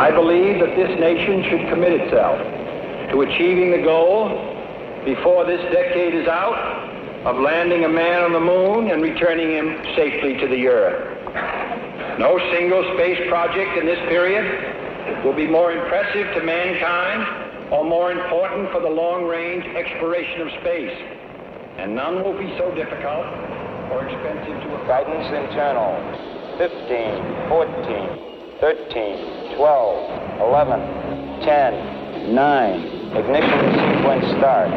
I believe that this nation should commit itself to achieving the goal before this decade is out of landing a man on the moon and returning him safely to the earth. No single space project in this period will be more impressive to mankind or more important for the long-range exploration of space. And none will be so difficult or expensive to Guidance internal. 15, 14, 13, 12, 11, 10, 9. Ignition sequence start.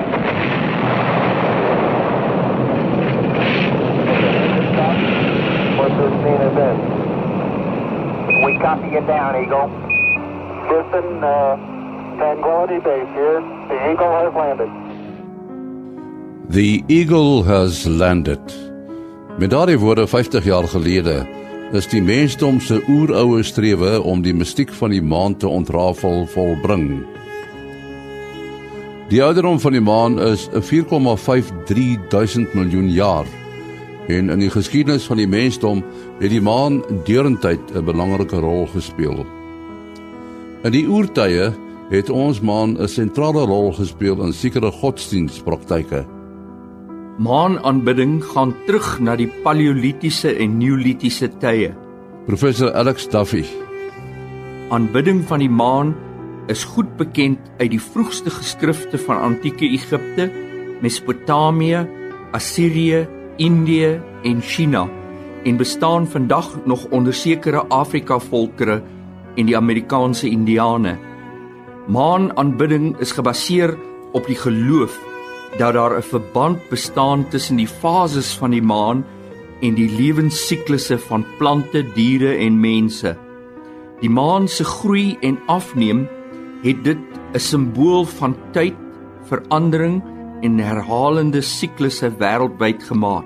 Four fifteen is in. We copy you down, Eagle. Houston, uh, Tranquility Base here. The Eagle has landed. The Eagle has landed. Met daardie woorde 50 jaar gelede is die mensdom se oeroue strewe om die mistiek van die maan te ontrafel volbring. Die ouderdom van die maan is 4,53 duisend miljoen jaar. En in die geskiedenis van die mensdom het die maan deurentyd 'n belangrike rol gespeel. In die oertye het ons maan 'n sentrale rol gespeel in sekere godsdienstpraktyke. Maanaanbidding gaan terug na die paleolitiese en neolitiese tye. Professor Alex Duffy Aanbidding van die maan is goed bekend uit die vroegste geskrifte van antieke Egipte, Mesopotamië, Assirië, Indië en China en bestaan vandag nog onder sekere Afrika volkere en die Amerikaanse Indiane. Maanaanbidding is gebaseer op die geloof dat daar 'n verband bestaan tussen die fases van die maan en die lewensiklusse van plante, diere en mense. Die maan se groei en afneem het dit 'n simbool van tyd, verandering en herhalende siklusse wêreldwyd gemaak.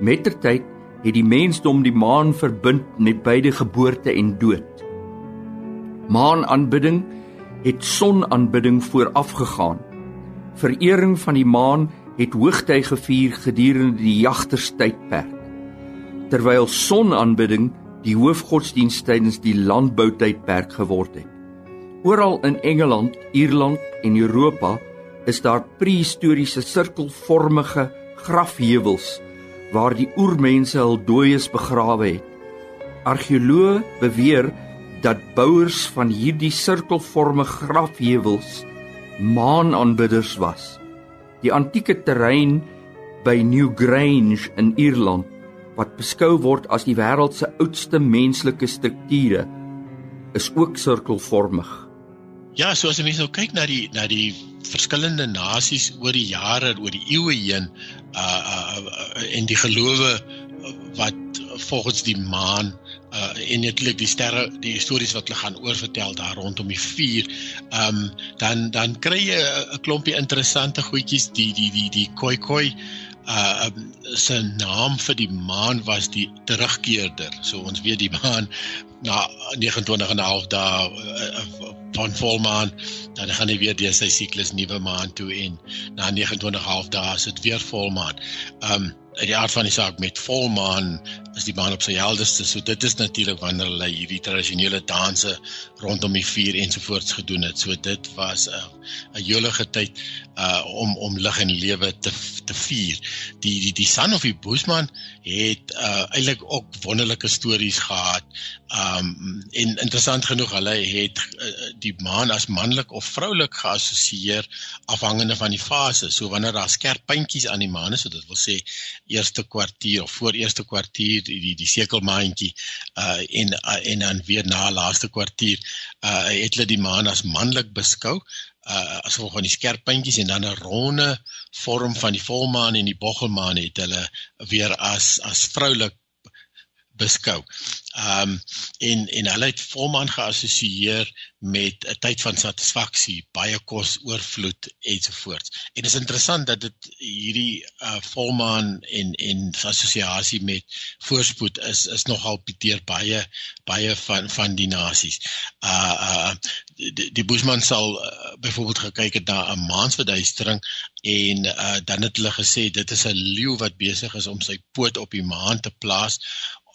Mettertyd het die mensdom die maan verbind met beide geboorte en dood. Maanaanbidding het sonaanbidding voorafgegaan. Verering van die maan het hoogtyd gevier gedurende die jagterstydperk. Terwyl sonaanbidding die hoofgodsdienst tydens die landboutydperk geword het. Oral in Engeland, Ierland en Europa is daar prehistoriese sirkelvormige grafheuwels waar die oermense hul dooies begrawe het. Argeoloë beweer dat bouers van hierdie sirkelvormige grafheuwels maanaanbidders was. Die antieke terrein by Newgrange in Ierland wat beskou word as die wêreld se oudste menslike strukture is ook sirkelvormig. Ja, so as jy mens nou kyk na die na die verskillende nasies oor die jare oor die eeue heen uh, uh, uh en die gelowe wat volgens die maan uh en netlik die sterre die stories wat hulle gaan oorvertel daar rondom die vuur um dan dan kry jy 'n klompie interessante goedjies die die die die koi koi uh um, se naam vir die maan was die terugkeerder so ons weet die maan na 29 en 'n half dae uh, van volmaan dan gaan hy weer deur sy siklus nuwe maan toe en na 29 half dae is dit weer volmaan. Um uit die aard van die saak met volmaan is die maan op sy helderste. So dit is natuurlik wanneer hulle hierdie tradisionele danse rondom die vuur ensovoorts gedoen het. So dit was 'n uh, 'n jolige tyd uh om om lig en lewe te te vier. Die die die Son of die Boesman het uh eintlik ook wonderlike stories gehad. Um en interessant genoeg, hulle het uh, die maan as manlik of vroulik geassosieer afhangende van die fase. So wanneer daar skerp puntjies aan die maan is, so dit wil sê eerste kwartier of voor eerste kwartier die die, sekelmaandjie uh en uh, en dan weer na laaste kwartier uh het hulle die maan as manlik beskou uh as gevolg van die skerp puntjies en dan 'n ronde vorm van die volmaan en die boggelmaan het hulle weer as as vroulik beskou. Um en en hulle het volmaan geassosieer met 'n tyd van satisfaksie, baie kos, oorvloed ensovoorts. En dit is interessant dat dit hierdie uh volmaan en en assosiasie met voorspoed is is nogal deur baie baie van van die nasies. Uh uh die, die Bushman sal uh, byvoorbeeld gekyk het na 'n maansverduistering en uh dan het hulle gesê dit is 'n leeu wat besig is om sy poot op die maan te plaas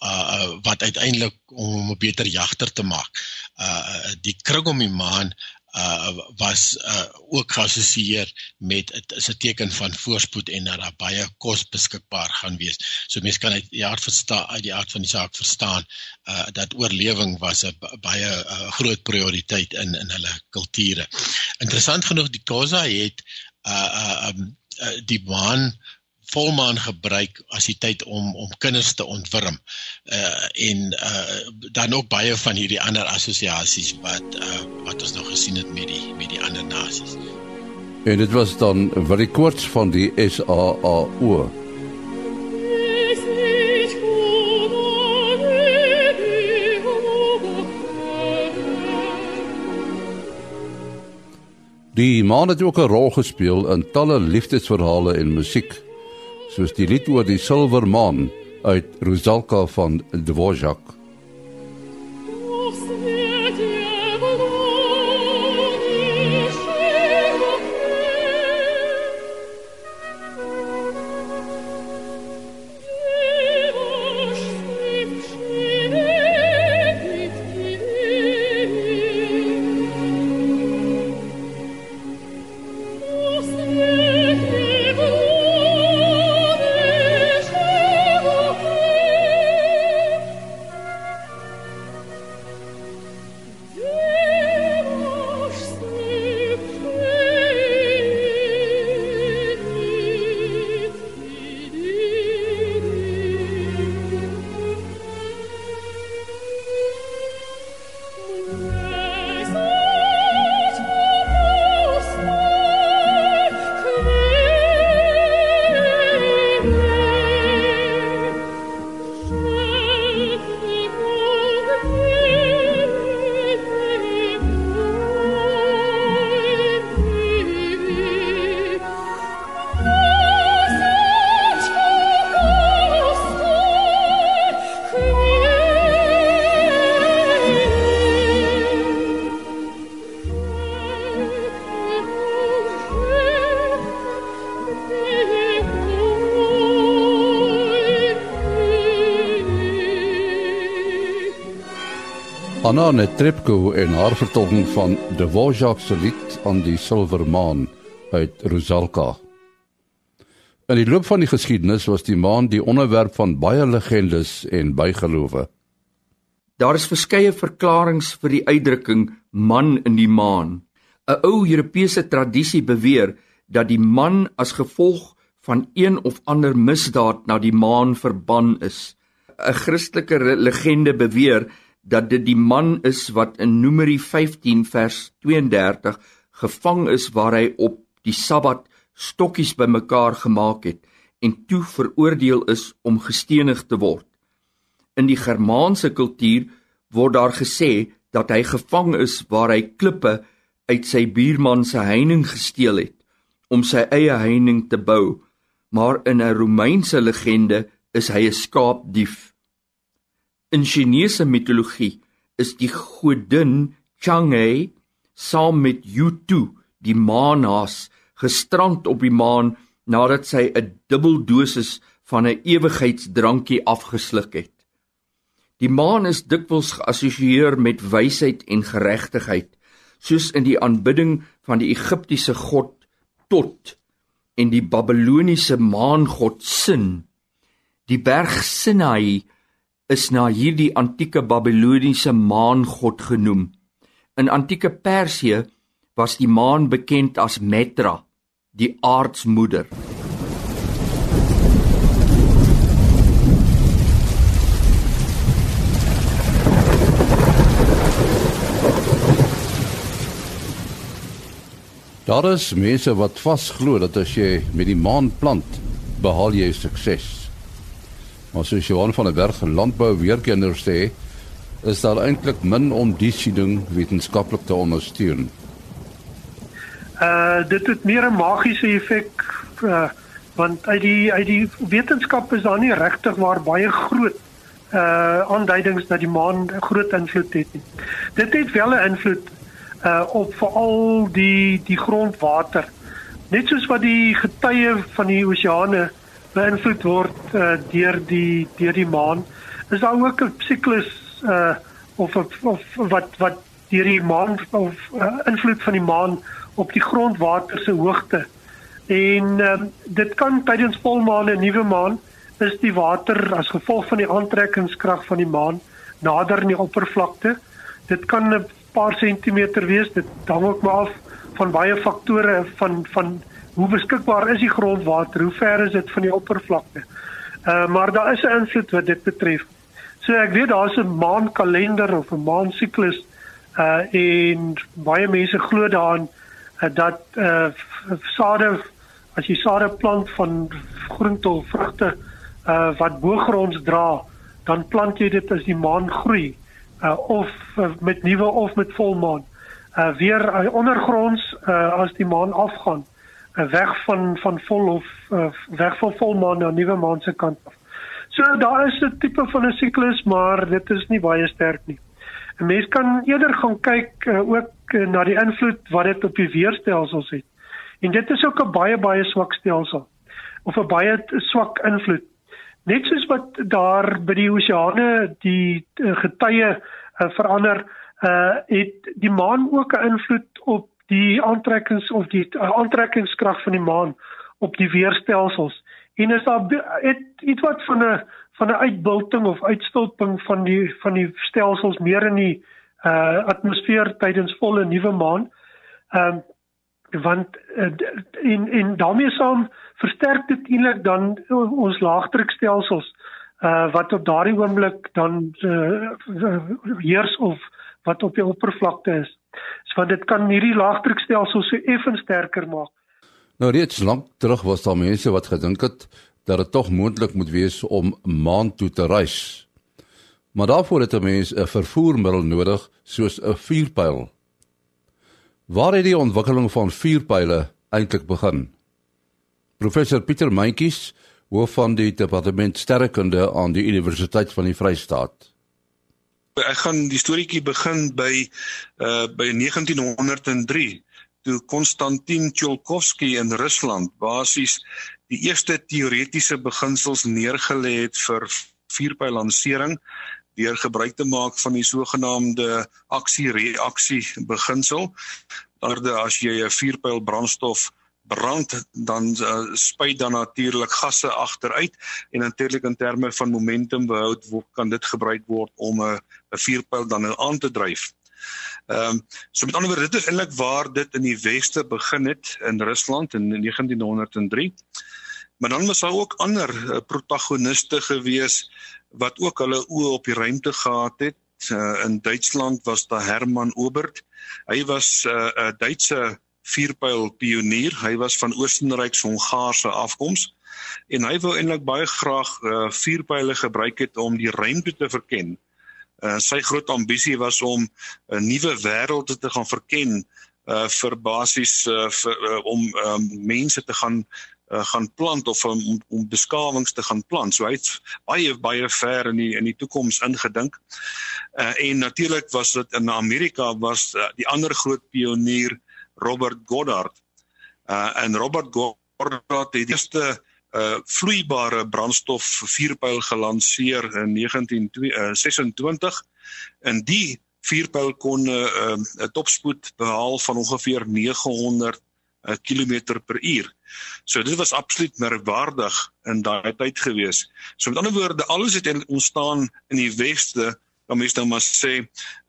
uh wat uiteindelik om hom 'n beter jagter te maak. Uh die kring om die maan uh was uh ook geassosieer met dit is 'n teken van voorspoed en dat daar baie kos beskikbaar gaan wees. So mense kan uit die aard verstaan uit die aard van die saak verstaan uh dat oorlewing was 'n baie uh, groot prioriteit in in hulle kulture. Interessant genoeg die Khoza het uh uh um, uh, die maan volmaan gebruik as die tyd om om kinders te ontwurm. Uh en uh dan ook baie van hierdie ander assosiasies wat uh wat ons nog gesien het met die met die ander nasies. En dit was dan wat die koorts van die SAAO. Die man het ook 'n rol gespeel in talle liefdesverhale en musiek soos die lied oor die silwermaan uit Rusalka van Dvorak. Anna Netrebko en haar vertolking van De Vojak se lied aan die silwermaan uit Rusalka. In die loop van die geskiedenis was die maan die onderwerp van baie legendes en bygelowe. Daar is verskeie verklaringe vir die uitdrukking man in die maan. 'n Ou Europese tradisie beweer dat die man as gevolg van een of ander misdaad na die maan verban is. 'n Christelike legende beweer dat dit die man is wat in Numeri 15 vers 32 gevang is waar hy op die Sabbat stokkies bymekaar gemaak het en toe veroordeel is om gestenig te word. In die Germaanse kultuur word daar gesê dat hy gevang is waar hy klippe uit sy buurman se heining gesteel het om sy eie heining te bou, maar in 'n Romeinse legende is hy 'n skaapdief. In Chinese mitologie is die godin Chang'e saam met Yutu, die maanhaas, gestrand op die maan nadat sy 'n dubbeldosis van 'n ewigheidsdrankie afgesluk het. Die maan is dikwels geassosieer met wysheid en geregtigheid, soos in die aanbidding van die Egiptiese god Tot en die Babiloniese maangod Sin. Die berg Sinai is na hierdie antieke Babiloniese maangod genoem. In antieke Persië was die maan bekend as Metra, die aardsmoeder. Daar is mense wat vasglo dat as jy met die maan plant, behaal jy sukses. Maar soos Johan van der Berg landbou weerkenner sê, is daar eintlik min om die siening wetenskaplik te ondersteun. Uh dit het meer 'n magiese effek uh want uit die uit die wetenskap is daar nie regtig maar baie groot uh aanduidings dat die maan groot invloed het nie. Dit het wel 'n invloed uh op veral die die grondwater. Net soos wat die getye van die oseane beïnvloed word uh, deur die deur die maan is daar ook 'n siklus uh of of, of wat wat deur die maan of uh, invloed van die maan op die grondwater se hoogte. En uh, dit kan tydens volmaan en nuwe maan is die water as gevolg van die aantrekkingskrag van die maan nader aan die oppervlakte. Dit kan 'n paar sentimeter wees. Dit hang ook maar af van baie faktore van van hoe beskikbaar is die grondwater, hoe ver is dit van die oppervlakte. Uh maar daar is 'n invloed wat dit betref. So ek weet daar's 'n maankalender of 'n maansiklus uh en baie mense glo daaraan uh, dat uh sade as jy sade plant van groente of vrugte uh wat bo-gronds dra, dan plant jy dit as die maan groei uh of uh, met nuwe of met volmaan. Uh weer uh, ondergronds uh as die maan afgaan, weg van van vol of uh, weg van volmaan na nuwe maan se kant af. So daar is 'n tipe van 'n siklus, maar dit is nie baie sterk nie. 'n Mens kan eerder gaan kyk uh, ook uh, na die invloed wat dit op die weerstelsels het. En dit is ook 'n baie baie swak stelsel of 'n baie swak invloed. Net soos wat daar by die oseane die uh, getye uh, verander, uh, het die maan ook 'n invloed op die aantrekkings of die uh, aantrekkingskrag van die maan op die weerstelsels en is daar het iets wat van 'n van 'n uitbulting of uitstulping van die van die stelsels meer in die uh atmosfeer tydens volle nuwe maan. Ehm um, want uh, in in daarmee saam versterk dit eintlik dan ons laagdrukstelsels uh wat op daardie oomblik dan uh, heers of wat op die oppervlakte is. Want dit kan hierdie laagdrukstelsels so effens sterker maak. Nou reeds lank terug was daar mense wat gedink het dat dit tog moontlik moet wees om maan toe te reis. Maar daarvoor het 'n mens 'n vervoermiddel nodig soos 'n vuurpyl. Waar het die ontwikkeling van vuurpyle eintlik begin? Professor Pieter Meintjies, hoof van die departement sterrekunde aan die Universiteit van die Vrystaat. Ek gaan die storieetjie begin by uh by 1903 toe Konstantin Tsiolkovsky in Rusland basies die eerste teoretiese beginsels neergelê het vir vuurpyllansering deur gebruik te maak van die sogenaamde aksie-reaksie beginsel. Daarde as jy 'n vuurpyl brandstof brand dan uh, spuit dan natuurlik gasse agteruit en natuurlik in terme van momentum behoud kan dit gebruik word om 'n 'n vuurpyl dan nou aan te dryf. Ehm um, so met ander woorde dit is eintlik waar dit in die weste begin het in Rusland in 1903. Maar dan was daar ook ander uh, protagoniste gewees wat ook hulle oë op die ruimte gehad het. Uh, in Duitsland was daar Hermann Obert. Hy was 'n uh, Duitse vuurpyl pionier. Hy was van Oostenryks-Hongaarse afkoms en hy wou eintlik baie graag uh, vuurpyle gebruik het om die ruimte te verken. Uh, sy groot ambisie was om 'n uh, nuwe wêreld te gaan verken uh vir basies uh, vir uh, om um, mense te gaan uh, gaan plant of om om beskawings te gaan plant. So hy het baie baie ver in die in die toekoms ingedink. Uh en natuurlik was dit in Amerika was uh, die ander groot pionier Robert Goddard. Uh en Robert Goddard het die eerste uh vloeibare brandstof vuurpyl gelanseer in 1926 en die vuurpyl kon 'n uh, 'n uh, topspoed behaal van ongeveer 900 uh, km per uur. So dit was absoluut merkwaardig in daai tyd gewees. So met ander woorde alles het ontstaan in die weste kan mens nou maar sê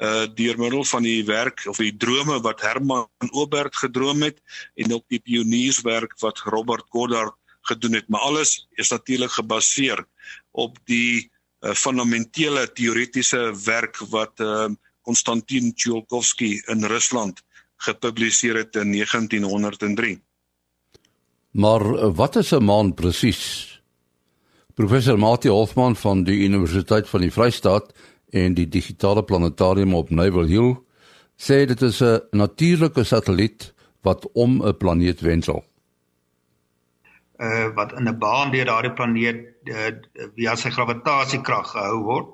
uh deur middel van die werk of die drome wat Herman Oberg gedroom het en ook die pionierswerk wat Robert Goddard gedoen het, maar alles is natuurlik gebaseer op die uh, fundamentele teoretiese werk wat uh, Konstantin Tsiolkovsky in Rusland gepubliseer het in 1903. Maar uh, wat is 'n maan presies? Professor Mati Hofman van die Universiteit van die Vrystaat en die digitale planetarium op Naval Hill sê dit is 'n natuurlike satelliet wat om 'n planeet wendel uh wat in 'n baan deur daardie planeet uh, via sy gravitasiekrag gehou word.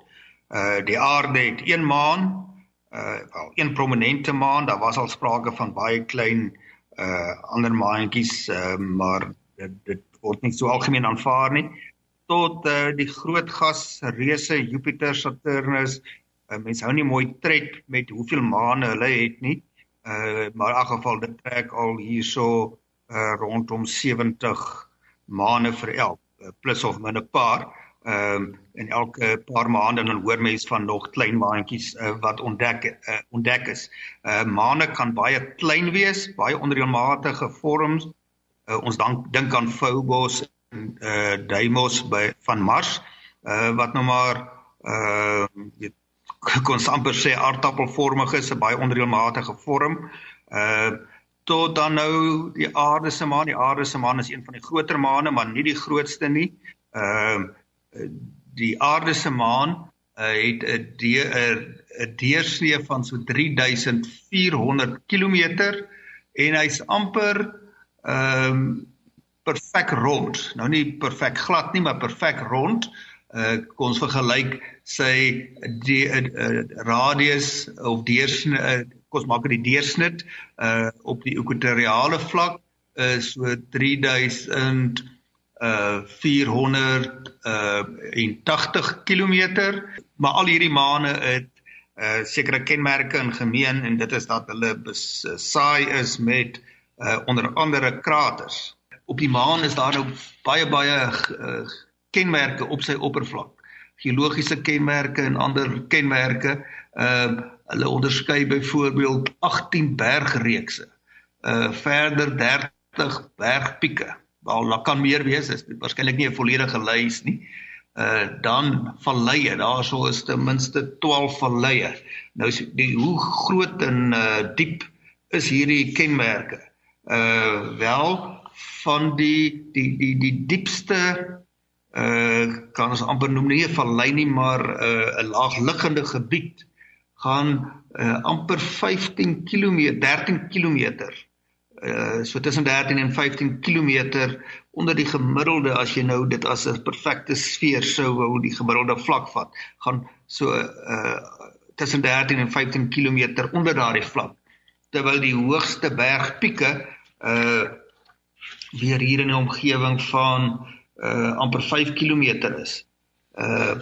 Uh die aarde het een maan, uh wel een prominente maan, daar was al sprake van baie klein uh ander maantjies, uh maar dit, dit word nie so algemeen aanvaar nie tot uh, die groot gasreuse Jupiter, Saturnus. Uh, mense hou nie mooi tred met hoeveel maane hulle het nie. Uh maar in elk geval dit trek al hierso uh rondom 70 maane vir elk uh, plus of min 'n paar. Ehm um, en elke paar maande dan hoor mense van nog klein maantjies uh, wat ontdek uh, ontdek is. Uh maane kan baie klein wees, baie onreëlmatige vorms. Uh, ons dan dink aan Phobos uh Deimos by van Mars uh wat nou maar uh weet kon amper sê aardappelvormig is 'n baie onreëlmatige vorm. Uh tot dan nou die aarde se maan, die aarde se maan is een van die groter maane, maar nie die grootste nie. Uh die aarde se maan uh, het 'n 'n deursnee van so 3400 km en hy's amper ehm um, perfek rond. Nou nie perfek glad nie, maar perfek rond. Uh ons vergelyk sy die uh, radius of deursnit uh, kom ons maak dit die deursnit uh op die ekwatoriale vlak is so 3000 uh 400 uh en 80 km maar al hierdie maane het uh sekere kenmerke in gemeen en dit is dat hulle besaai is met uh onder andere kraters op die maan is daar nou baie baie uh, kenmerke op sy oppervlak. Geologiese kenmerke en ander kenmerke. Ehm uh, hulle onderskei byvoorbeeld 18 bergreekse. Uh verder 30 bergpieke. Wel, daar kan meer wees, is waarskynlik nie 'n volledige lys nie. Uh dan valleie, daarso is ten minste 12 valleie. Nou die hoe groot en uh diep is hierdie kenmerke? Uh wel, van die die die die diepste uh kan ons amper noem nie 'n vallei nie maar 'n uh, 'n laagliggende gebied gaan uh, amper 15 km 13 km uh so tussen 13 en 15 km onder die gemiddelde as jy nou dit as 'n perfekte sfeer sou wou die gemiddelde vlak vat gaan so uh tussen 13 en 15 km onder daardie vlak terwyl die hoogste bergpieke uh weer hier in die omgewing van uh amper 5 km is. Uh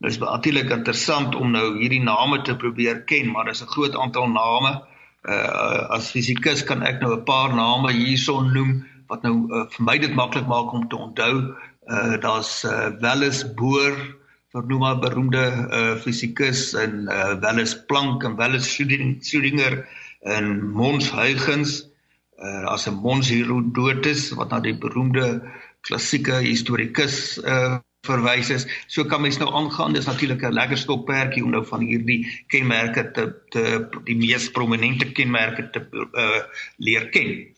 Dit is baie interessant om nou hierdie name te probeer ken, maar daar's 'n groot aantal name. Uh as fisikus kan ek nou 'n paar name hierson noem wat nou uh, vir my dit maklik maak om te onthou. Uh daar's uh, Wallace Bohr, vernoem maar beroemde uh fisikus en uh Wallace Planck en Wallace Schrödinger en Mons Huygens uh, as 'n Mons Herodotus wat na die beroemde klassieke historikus uh, verwys is. So kan mens nou aangaan. Dis natuurlik 'n lekker stokperdjie om nou van hierdie kenmerke te te die mees prominente kenmerke te uh, leer ken.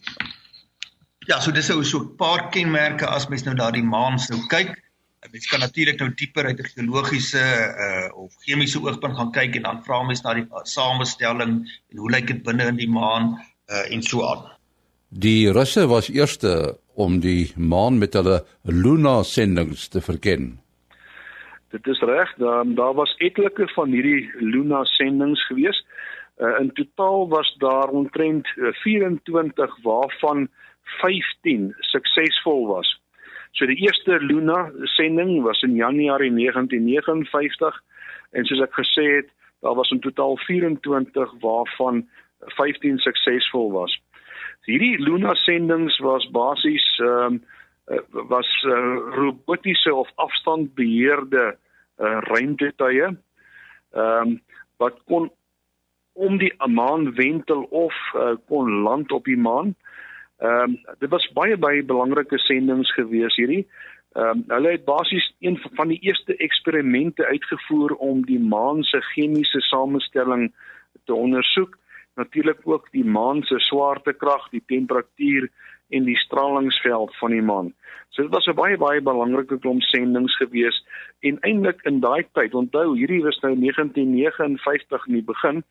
Ja, so dis nou so 'n paar kenmerke as mens nou daardie maan sou kyk. Mens kan natuurlik nou dieper uit 'n geologiese uh, of chemiese oogpunt gaan kyk en dan vra mens na die samestelling en hoe lyk dit binne in die maan uh, en so aan. Die Russe was eerste om die maan met hulle Luna sendinge te verken. Dit is reg, daar, daar was etlike van hierdie Luna sendinge gewees. Uh, in totaal was daar omtrent 24 uh, waarvan 15 suksesvol was. So die eerste Luna sending was in Januarie 1959 en soos ek gesê het, daar was in totaal 24 waarvan 15 suksesvol was hierdie Luna sendinge was basies ehm um, was uh, robotiese of afstandbeheerde uh, ruimtetuie ehm um, wat kon om die maan wentel of uh, kon land op die maan. Ehm um, dit was baie baie belangrike sendinge gewees hierdie. Ehm um, hulle het basies een van die eerste eksperimente uitgevoer om die maan se chemiese samestelling te ondersoek natuurlik ook die maan se swaartekrag, die temperatuur en die stralingsveld van die maan. So dit was 'n baie baie belangrike klomp sendinge gewees en eintlik in daai tyd, onthou hierdie was nou 1959 in die begin,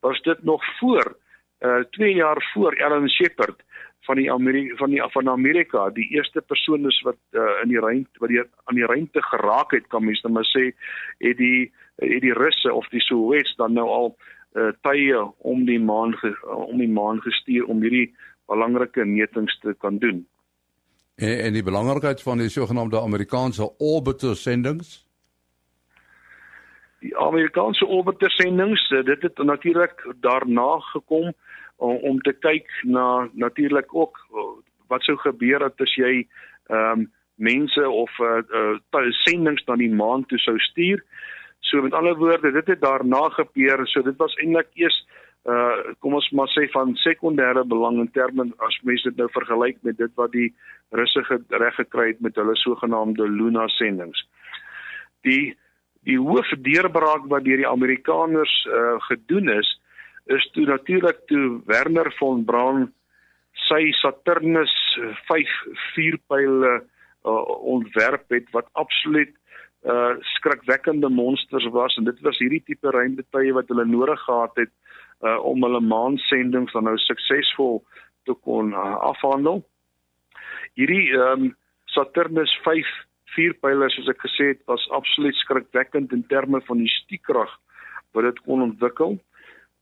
was dit nog voor uh 2 jaar voor Alan Shepard van die Amerika van die van Amerika die eerste persoon is wat uh, in die ruimte wat die aan die ruimte geraak het kan mens net maar sê het die het die russe of die Sowjets dan nou al uh, tye om die maan ge, om die maan gestuur om hierdie belangrike metings te kan doen. En en die belangrikheid van die sogenaamde Amerikaanse orbiter sendings? Die Amerikaanse orbiter sendings, eh, dit het natuurlik daarna gekom om, om te kyk na natuurlik ook wat sou gebeur as jy ehm um, mense of uh, uh sendings na die maan toe sou stuur. So met ander woorde, dit het daarna gebeur. So dit was eintlik eers uh kom ons maar sê van sekondêre belang in terme as mense dit nou vergelyk met dit wat die Russe reg gekry het met hulle sogenaamde Luna sendings. Die die hoofdeurbraak wat deur die Amerikaners uh gedoen is is toe natuurlik toe Werner von Braun sy Saturnus 5 vuurpyle uh, ontwerp het wat absoluut uh skrikwekkende monsters was en dit was hierdie tipe ruimtetye wat hulle nodig gehad het uh om hulle maansendings dan nou suksesvol te kon uh, afhandel. Hierdie ehm um, Saturnus 5 vuurpyle soos ek gesê het was absoluut skrikwekkend in terme van die stiekrag wat dit kon ontwikkel.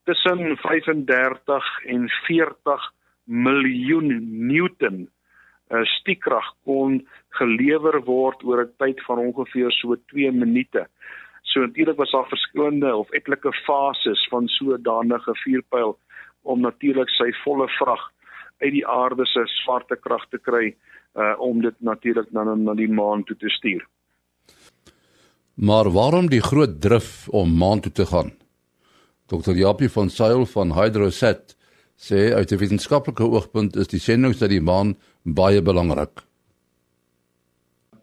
Tussen 35 en 40 miljoen newton uh, stiekrag kon gelewer word oor 'n tyd van ongeveer so 2 minute. So natuurlik was daar verskillende of etlike fases van so 'n danige vuurpyl om natuurlik sy volle vrag uit die aarde se swaartekrag te kry uh om dit natuurlik na na die maan toe te stuur. Maar waarom die groot drif om maan toe te gaan? Dr. Japie van Sail van Hydrosat sê uit 'n wetenskaplike oogpunt is die sendings na die maan baie belangrik.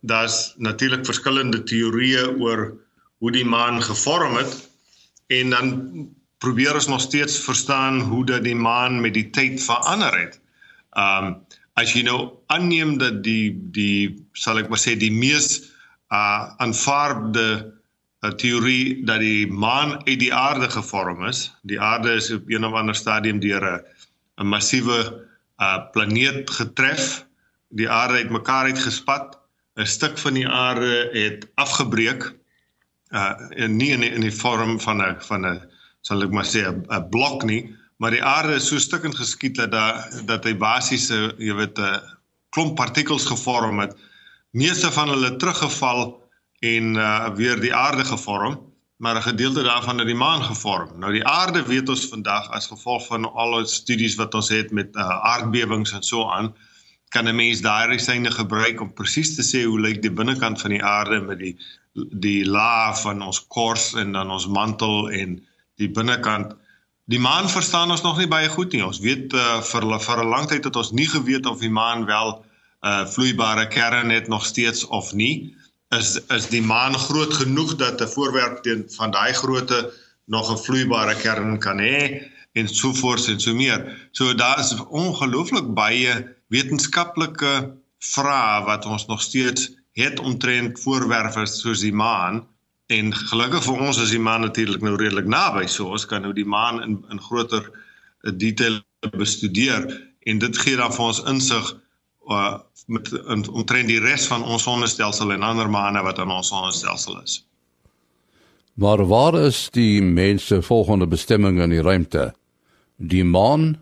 Daar's natuurlik verskillende teorieë oor hoe die maan gevorm het en dan probeer ons nog steeds verstaan hoe dat die maan met die tyd verander het. Um as jy nou aanneem dat die die sal ek maar sê die mees uh aanvaarde uh, teorie dat die maan uit die aarde gevorm is. Die aarde is op een of ander stadium deur 'n 'n massiewe uh planeet getref. Die aarde het mekaar uitgespat. 'n Stuk van die aarde het afgebreek. Uh en nie in die, in die vorm van 'n van 'n sal ek maar sê 'n blok nie, maar die aarde is so stukkend geskiet dat daar dat hy basies jy weet 'n klomp partikels gevorm het. Meeste van hulle teruggeval en uh weer die aarde gevorm maar 'n gedeelte daarvan het die maan gevorm. Nou die aarde weet ons vandag as gevolg van al ons studies wat ons het met uh, aardbewings en so aan, kan 'n mens daardie syne gebruik om presies te sê hoe lyk die binnekant van die aarde met die die laag van ons kors en dan ons mantel en die binnekant. Die maan verstaan ons nog nie baie goed nie. Ons weet uh, vir vir 'n lang tyd het ons nie geweet of die maan wel 'n uh, vloeibare kern het nog steeds of nie is is die maan groot genoeg dat 'n voorwerp teen van daai grootte nog 'n vloeibare kern kan hê en so voort en so meer. So daar is ongelooflik baie wetenskaplike vrae wat ons nog steeds het omtrent voorwerpe soos die maan en gelukkig vir ons is die maan natuurlik nou redelik naby so ons kan nou die maan in in groter detail bestudeer en dit gee dan vir ons insig uh, met omtrent die res van ons sonnestelsel en ander maane wat in ons sonnestelsel is. Maar waar is die mense volgende bestemming in die ruimte? Die maan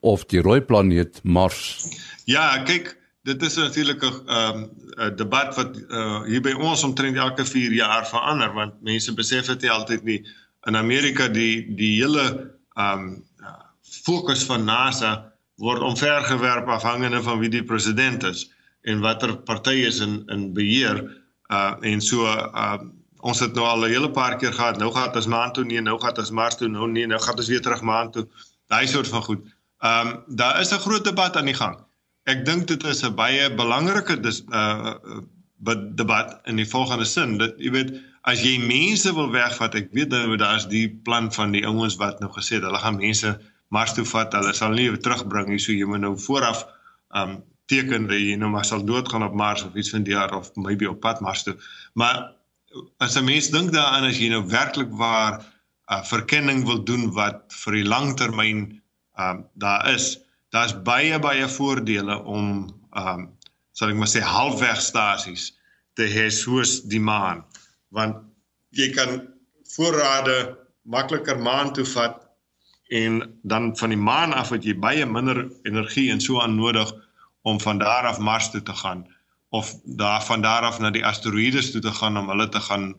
of die rooi planeet Mars? Ja, kyk, dit is natuurlik 'n um, debat wat uh, hier by ons omtrent elke 4 jaar verander want mense besef dit nie altyd nie. In Amerika die die hele ehm um, fokus van NASA word omvergewerp afhangende van wie die president is en watter party is in in beheer uh en so uh ons het nou al 'n hele paar keer gehad nou gaan dit as maand toe nee nou gaan dit as mars toe nou nee nou gaan dit weer terug maand toe daai soort van goed. Um daar is 'n groot debat aan die gang. Ek dink dit is 'n baie belangrike dis uh debat in die volgende sin dat jy weet as jy mense wil wegvat ek weet nou daar's die plan van die ouens wat nou gesê het hulle gaan mense Mars toe vat. Hulle sal nie terugbring nie. So jy moet nou vooraf um teken dat jy nou maar sal doodgaan op Mars of iets van die jaar of maybe op pad Mars toe. Maar as 'n mens dink daaraan as jy nou werklik waar 'n uh, verkenning wil doen wat vir die langtermyn um daar is, daar's baie baie voordele om um sal ek maar sê halfwegstasies te hê soos die maan. Want jy kan voorrade makliker maan toe vat en dan van die maan af het jy baie minder energie en so aan nodig om van daar af Mars toe te gaan of daar van daar af na die asteroïdes toe te gaan om hulle te gaan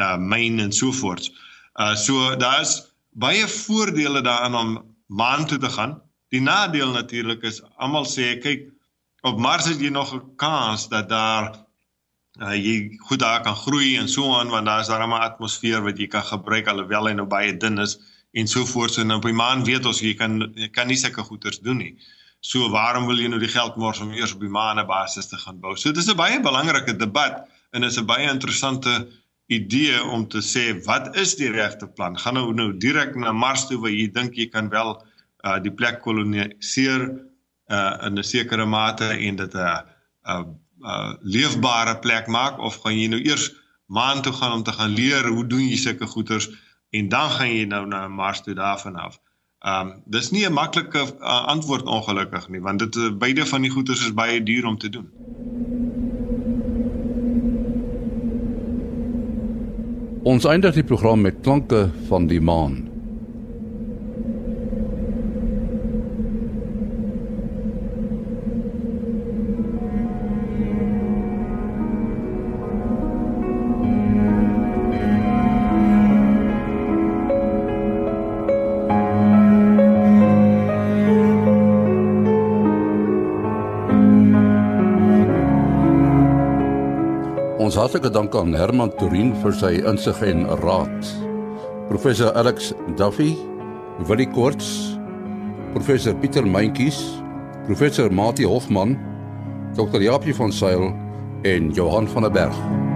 uh myn en so voort. Uh so daar's baie voordele daaraan om maan toe te gaan. Die nadeel natuurlik is almal sê kyk op Mars het jy nog 'n kans dat daar uh jy goed daar kan groei en so aan want daar is daar 'n atmosfeer wat jy kan gebruik alhoewel hy nou baie dun is en so voort. So nou op die maan weet ons jy kan jy kan nie sulke goeders doen nie. So waarom wil jy nou die geld mors om eers op die maan 'n basis te gaan bou? So dis 'n baie belangrike debat en is 'n baie interessante idee om te sê wat is die regte plan? Gaan nou nou direk na Mars toe waar jy dink jy kan wel uh die plek koloniseer uh in 'n sekere mate en dit 'n 'n 'n leefbare plek maak of gaan jy nou eers maan toe gaan om te gaan leer hoe doen jy sulke goeters en dan gaan jy nou na Mars toe daarvan af. Um dis nie 'n maklike uh, antwoord ongelukkig nie want dit uh, beide van die goeters is baie duur om te doen. Ons eindig die program met klanke van die maan. Ons hartlike dank aan Herman Turin vir sy insig en raad. Professor Alex Duffy, Willie Koorts, Professor Pieter Meintjies, Professor Mati Hofman, Dr. Japie van Sail en Johan van der Berg.